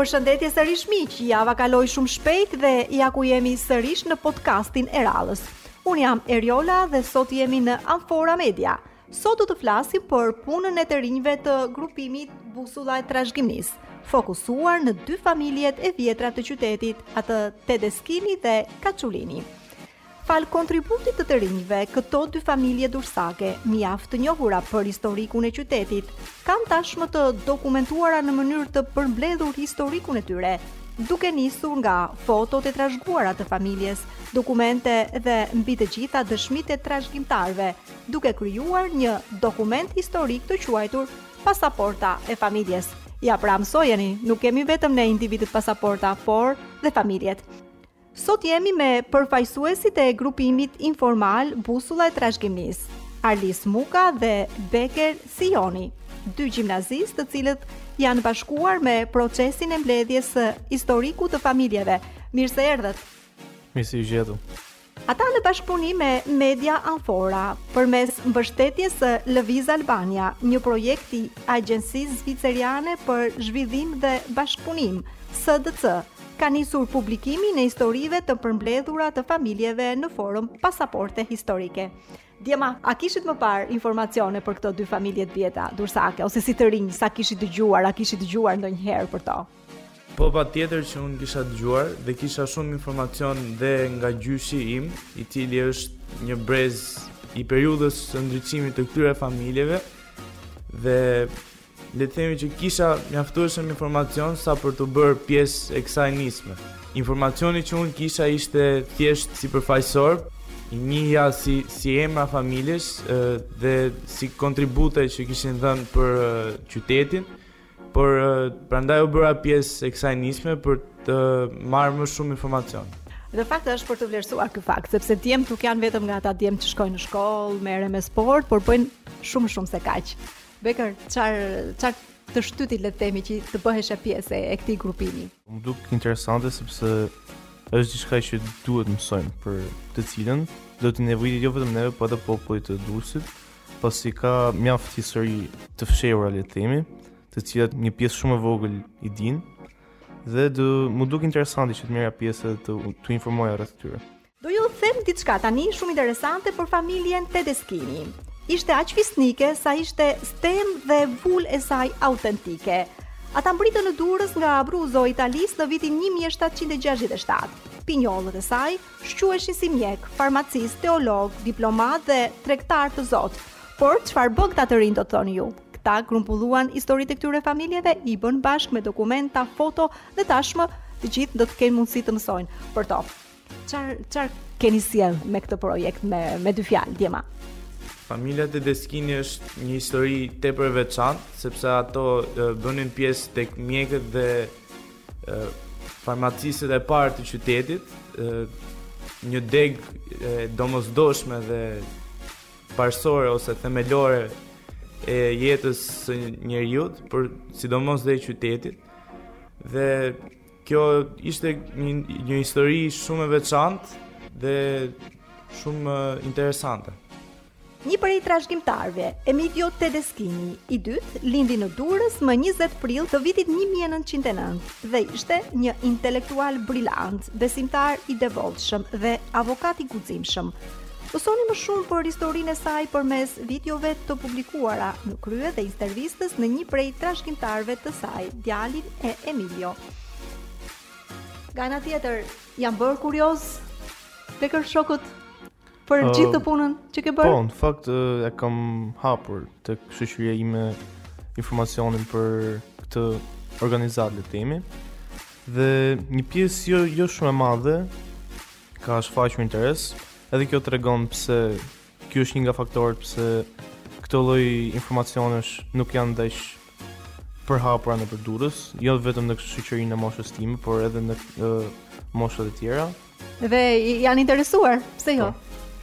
Përshëndetje sërish miq, java kaloi shumë shpejt dhe ja ku jemi sërish në podcastin e radhës. Unë jam Eriola dhe sot jemi në Amfora Media. Sot do të flasim për punën e të rinjve të grupimit Busulla e Trashëgimisë, fokusuar në dy familjet e vjetra të qytetit, atë Tedeskini dhe Kaçulini. Falë kontributit të të rinjve, këto dy familje durrsake, mjaft të njohura për historikun e qytetit, kanë tashmë të dokumentuara në mënyrë të përmbledhur historikun e tyre, duke nisur nga fotot e trashëguara të familjes, dokumente dhe mbi të gjitha dëshmitë e trashëgimtarëve, duke krijuar një dokument historik të quajtur pasaporta e familjes. Ja pra mësojeni, nuk kemi vetëm ne individët pasaporta, por dhe familjet. Sot jemi me përfaqësuesit e grupimit informal Busulla e Trashëgimisë, Arlis Muka dhe Beker Sioni, dy gjimnazistë të cilët janë bashkuar me procesin e mbledhjes së historikut të familjeve. Mirë se erdhët. Mirë se ju gjetëm. Ata në bashkëpunim me Media Amfora, përmes mbështetjes së Lëviz Albania, një projekt i Agjencisë Zvicerane për Zhvillim dhe Bashkëpunim, SDC, ka nisur publikimin e historive të përmbledhura të familjeve në formë pasaporte historike. Djema, a kishit më parë informacione për këto dy familje të vjetra durrsake, ose si të rinj, sa kishit dëgjuar, a kishit dëgjuar ndonjëherë për to? Po patjetër që unë kisha dëgjuar dhe kisha shumë informacion dhe nga gjyshi im, i cili është një brez i periudhës së ndriçimit të këtyre familjeve, dhe le të themi që kisha mjaftueshëm informacion sa për t'u bërë pjesë e kësaj nisme. Informacioni që unë kisha ishte thjesht sipërfaqësor, i njihja si, si emra familjes dhe si kontribute që kishin dhënë për qytetin, Por prandaj u bëra pjesë e kësaj nisme për të marrë më shumë informacion. Në fakt është për të vlerësuar ky fakt, sepse djemtë nuk janë vetëm nga ata djem që shkojnë në shkollë, merren me sport, por bëjnë shumë më shumë se kaq. Beker, çfarë çfarë të shtyti le të themi që të bëheshe pjesë e këtij grupimi? M'u duk interesante sepse është diçka që duhet mësojmë për të cilën do t'i nevojitet jo vetëm neve, por edhe popullit të Durrësit, pasi ka mjaft histori të fshehura le të themi, të cilat një pjesë shumë e vogël i dinë dhe m'u duk interesante që të merrja pjesë të t'i informoja rreth tyre. Do ju them diçka tani shumë interesante për familjen Tedeschini. Ishte aq fisnike sa kishte stemë dhe vulë e saj autentike. Ata mbërritën në Durrës nga Abruzzo e Italisë në vitin 1767. Pinjollët e saj shquheshin si mjekë, farmacistë, teologë, diplomatë dhe tregtarë të zotë. Por çfarë bënë këta të rinj do të thoni ju? Këta grumbulluan historitë e këtyre familjeve, i bënë bashkë me dokumenta, foto dhe tashmë të gjithë do të kenë mundësi të mësojnë për to. Çarë çarë keni sjellë me këtë projekt me me dy fjalë djema. Familja Tedeschini është një histori tepër e veçantë, sepse ato bënin pjesë tek mjekët dhe farmacistët e parë të qytetit, një degë e domosdoshme dhe parësore ose themelore e jetës së njeriut, por sidomos dhe e qytetit, dhe Kjo ishte një, një histori shumë e veçantë dhe shumë interesante. Një prej trashëgimtarëve, Emilio Tedeschini, i dytë, lindi në Durrës më 20 prill të vitit 1909 dhe ishte një intelektual brilant, besimtar i devotshëm dhe avokat i guximshëm. Mësoni më shumë për historinë e saj përmes videove të publikuara në krye dhe intervistës me një prej trashëgimtarëve të saj, djalin e Emilio. Nga ana tjetër, a i ke bërë kuriozë ti shokët për uh, gjithë punën që ke bërë. Po, në fakt uh, e kam hapur të shoqëria ime informacionin për këtë organizatë le të themi. Dhe një pjesë jo jo shumë e madhe ka shfaqur interes. Edhe kjo tregon pse Ky është një nga faktorët pse këto lloj informacionesh nuk janë dhe aq të përhapura nëpër Durrës, jo vetëm në shoqërinë e moshës time, por edhe në moshat e tjera. Dhe s'janë interesuar, pse jo?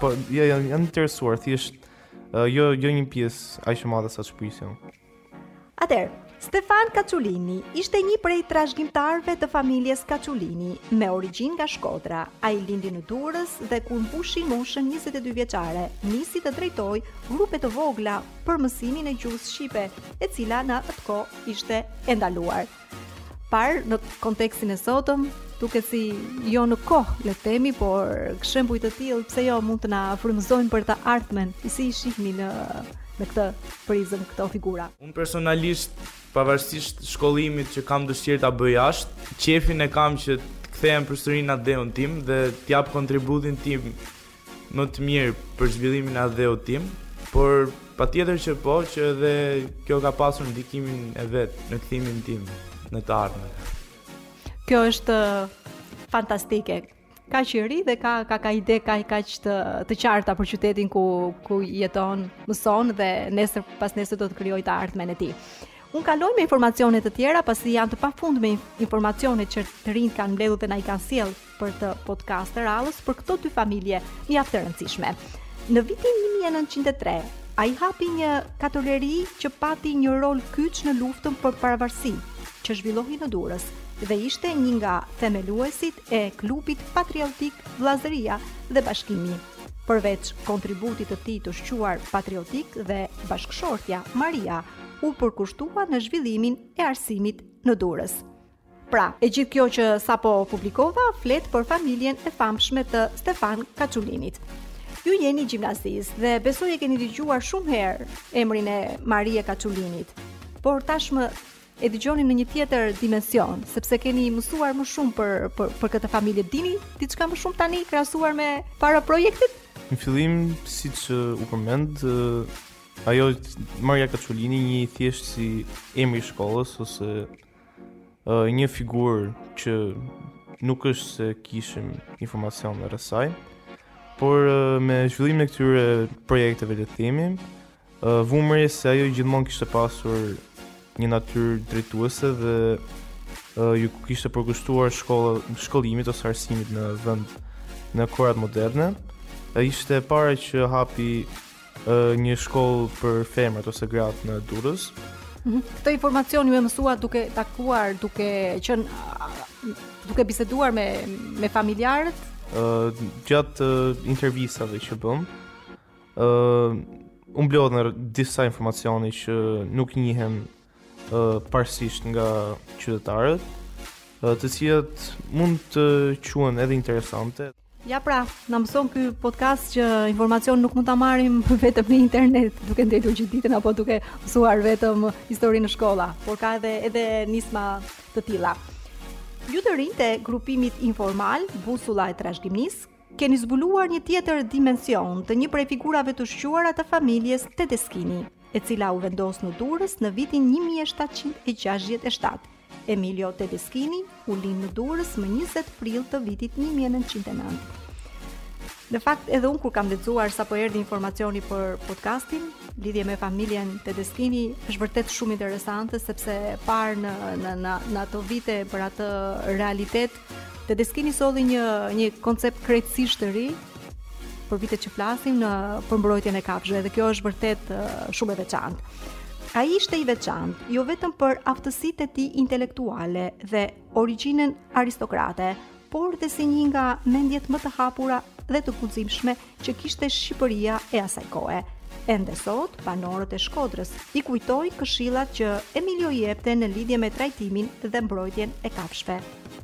Po, po jo, janë janë interesuar, thjesht jo jo një pjesë aq e madhe sa ç'prisja. Atëherë, Stefan Kaçulini ishte një prej trashëgimtarëve të familjes Kaçulini, me origjinë nga Shkodra. Ai lindi në Durrës dhe kur mbushi moshën 22 vjeçare, nisi të drejtojë grupe të vogla për mësimin e gjuhës shqipe, e cila në atë kohë ishte e ndaluar. parë në kontekstin e sotëm duket si jo në kohë, le të themi, por shembuj të tillë pse jo mund të na frymëzojnë për të ardhmen, si i shihni në në këtë prizëm këto figura. Unë personalisht pavarësisht shkollimit që kam dëshirë ta bëj jashtë, qejfin e kam që të kthehem përsëri në atdheun tim dhe të jap kontributin tim më të mirë për zhvillimin e atdheut tim, por patjetër që po që edhe kjo ka pasur ndikimin e vet në kthimin tim në të ardhmen. Kjo është uh, fantastike. Kaq i ri dhe ka ka ka ide ka kaq të, të qarta për qytetin ku ku jeton, mëson dhe nesër pasnesër do të krijojë të ardhmen e tij. Unë kaloj me informacione të tjera pasi janë të pafundme informacionet që të rinjtë kanë mbledhur dhe na i kanë sjellë për te podcasti i radhës për këto dy familje mjaft të rëndësishme. Në vitin 1903, ai hapi një kartoleri që pati një rol kyç në luftën për pavarësi, që zhvillohej në Durrës, dhe ishte një nga themeluesit e klubit patriotik Vllazëria dhe Bashkimi. Përveç kontributit të tij të shquar patriotik dhe bashkëshortja Maria, u përkushtua në zhvillimin e arsimit në Durrës. Pra, e gjithë kjo që sapo publikova flet për familjen e famshme të Stefan Kaçulinit. Ju jeni gjimnazistë dhe besoj e keni dëgjuar shumë herë emrin e Marie Kaçulinit. Por tashmë e dëgjoni në një tjetër dimension, sepse keni mësuar më shumë për për, për këtë familje. Dini diçka më shumë tani krahasuar me para projektit? Në fillim, siç u përmend, ajo Maria Kaçulini njihej thjesht si emri i shkollës ose një figurë që nuk është se kishim informacion rreth saj, por me zhvillimin e këtyre projekteve le të themi, vumë re se ajo gjithmonë kishte pasur një natyrë drejtuese dhe iu kishte përkushtuar shkolla, shkollimit ose arsimit në vend në kohërat moderne, ishte e para që hapi një shkollë për femrat ose gratë në Durrës. Mhm. Këtë informacion ju e mësuat duke takuar, duke qenë duke biseduar me me familjarët? Ë uh, gjatë uh, intervistave që bëmë, ë uh, u mblodhën disa informacione që nuk njihen ë uh, parësisht nga qytetarët, uh, të cilat mund të quhen edhe interesante. Ja pra, na mëson ky podcast që informacionin nuk mund ta marrim vetëm në internet, duke ndenjur gjithë ditën apo duke mësuar vetëm historinë në shkolla, por ka edhe edhe nisma të tilla. Ju të rinjtë e grupimit informal Busulla e Trashëgimisë keni zbuluar një tjetër dimension të një prej figurave të shquara të familjes Tedeskini, e cila u vendos në Durrës në vitin 1767 Emilio Tedeschini u lind në Durrës më njëzet prill të vitit një mijë e nëntëqind e nëntë. Në fakt edhe unë kur kam lexuar sapo erdhi informacioni për podcastin lidhje me familjen Tedeskini është vërtet shumë interesante sepse parë në në në, në ato vite për atë realitet Tedeschini solli një një koncept krejtësisht të ri për vitet që flasim për mbrojtjen e kafshëve dhe kjo është vërtet uh, shumë e veçantë. Ai ishte i veçantë, jo vetëm për aftësitë e tij intelektuale dhe origjinën aristokrate, por dhe si një nga mendjet më të hapura dhe të guximshme që kishte Shqipëria e asaj kohe. Ende sot, banorët e Shkodrës i kujtojnë këshillat që Emilio i jepte në lidhje me trajtimin dhe mbrojtjen e kafshëve.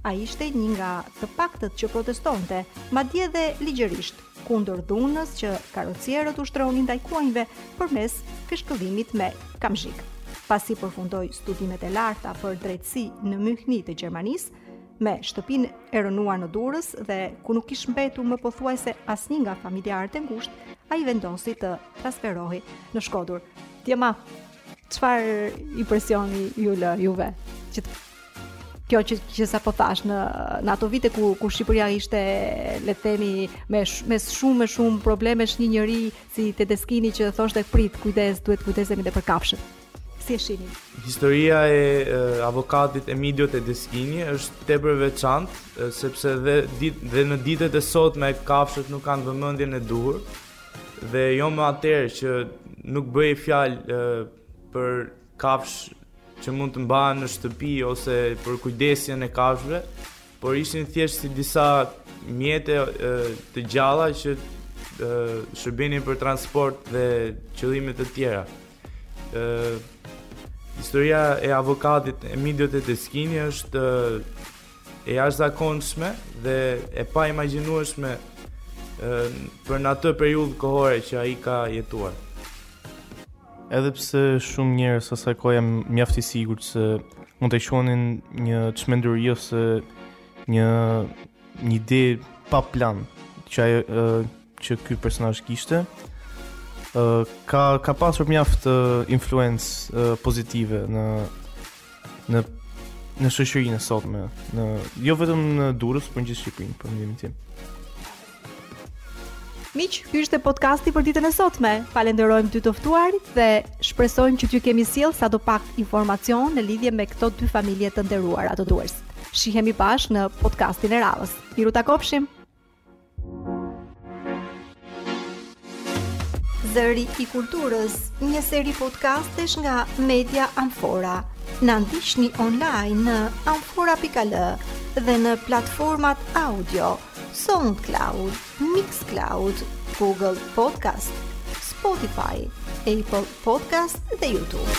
Ai ishte një nga të paktët që protestonte, madje edhe ligjërisht, kundër dhunës që karrocierët ushtronin ndaj kuajve përmes fishkëllimit me kamzhik. Pasi përfundoi studimet e larta për drejtësi në Mynih të Gjermanisë, me shtëpinë e rënuar në Durrës dhe kur nuk kish mbetur më pothuajse asnjë nga familjarët e ngushtë, ai vendosi të transferohej në Shkodër. Tjema, çfarë impresioni ju lë juve? Që kjo që që sapo thashë në në ato vite kur kur Shqipëria ishte le të themi me sh, me shumë me shumë probleme, një njeri si Tedeskini që thoshte prit kujdes duhet t'kujdesemi edhe për kafshët. Si e shihni? Historia e avokatit Emidio Tedeschini është tepër e veçantë, sepse dhe, dit, dhe në ditët e sotme kafshët nuk kanë vëmendjen e duhur, dhe jo më atëherë që nuk bëhej fjalë për kafshë që mund të mbahen në shtëpi ose për kujdesjen e kafshëve, Por ishin thjesht si disa mjete të gjalla që shërbenin për transport dhe qëllime të tjera. Ë Historia e avokatit Emidio Tedeschini është e jashtëzakonshme dhe e paimagjinueshme për në atë periudhë kohore që ai ka jetuar. Edhe pse shumë njerëz asaj kohe jam mjaft i sigurt se mund ta quanin një çmenduri ose një një ide pa plan që ai që ky personazh kishte ka ka pasur mjaft influencë pozitive në në në shoqërinë e sotme, në jo vetëm në Durrës, por në gjithë Shqipërinë, për mendimin tim. Miq, ky ishte podcasti për ditën e sotme. Falenderojmë dy të ftuarit dhe shpresojmë që t'ju kemi sjellë sado pak informacion në lidhje me këto dy familje të nderuara të Durrësit. Shihemi bashkë në podcastin e radhës. Mirutakofshim. Zëri i Kulturës, një seri podcastesh nga Media Amfora. Na ndiqni online në amfora.al dhe në platformat audio SoundCloud, Mixcloud, Google Podcast, Spotify, Apple Podcast dhe YouTube.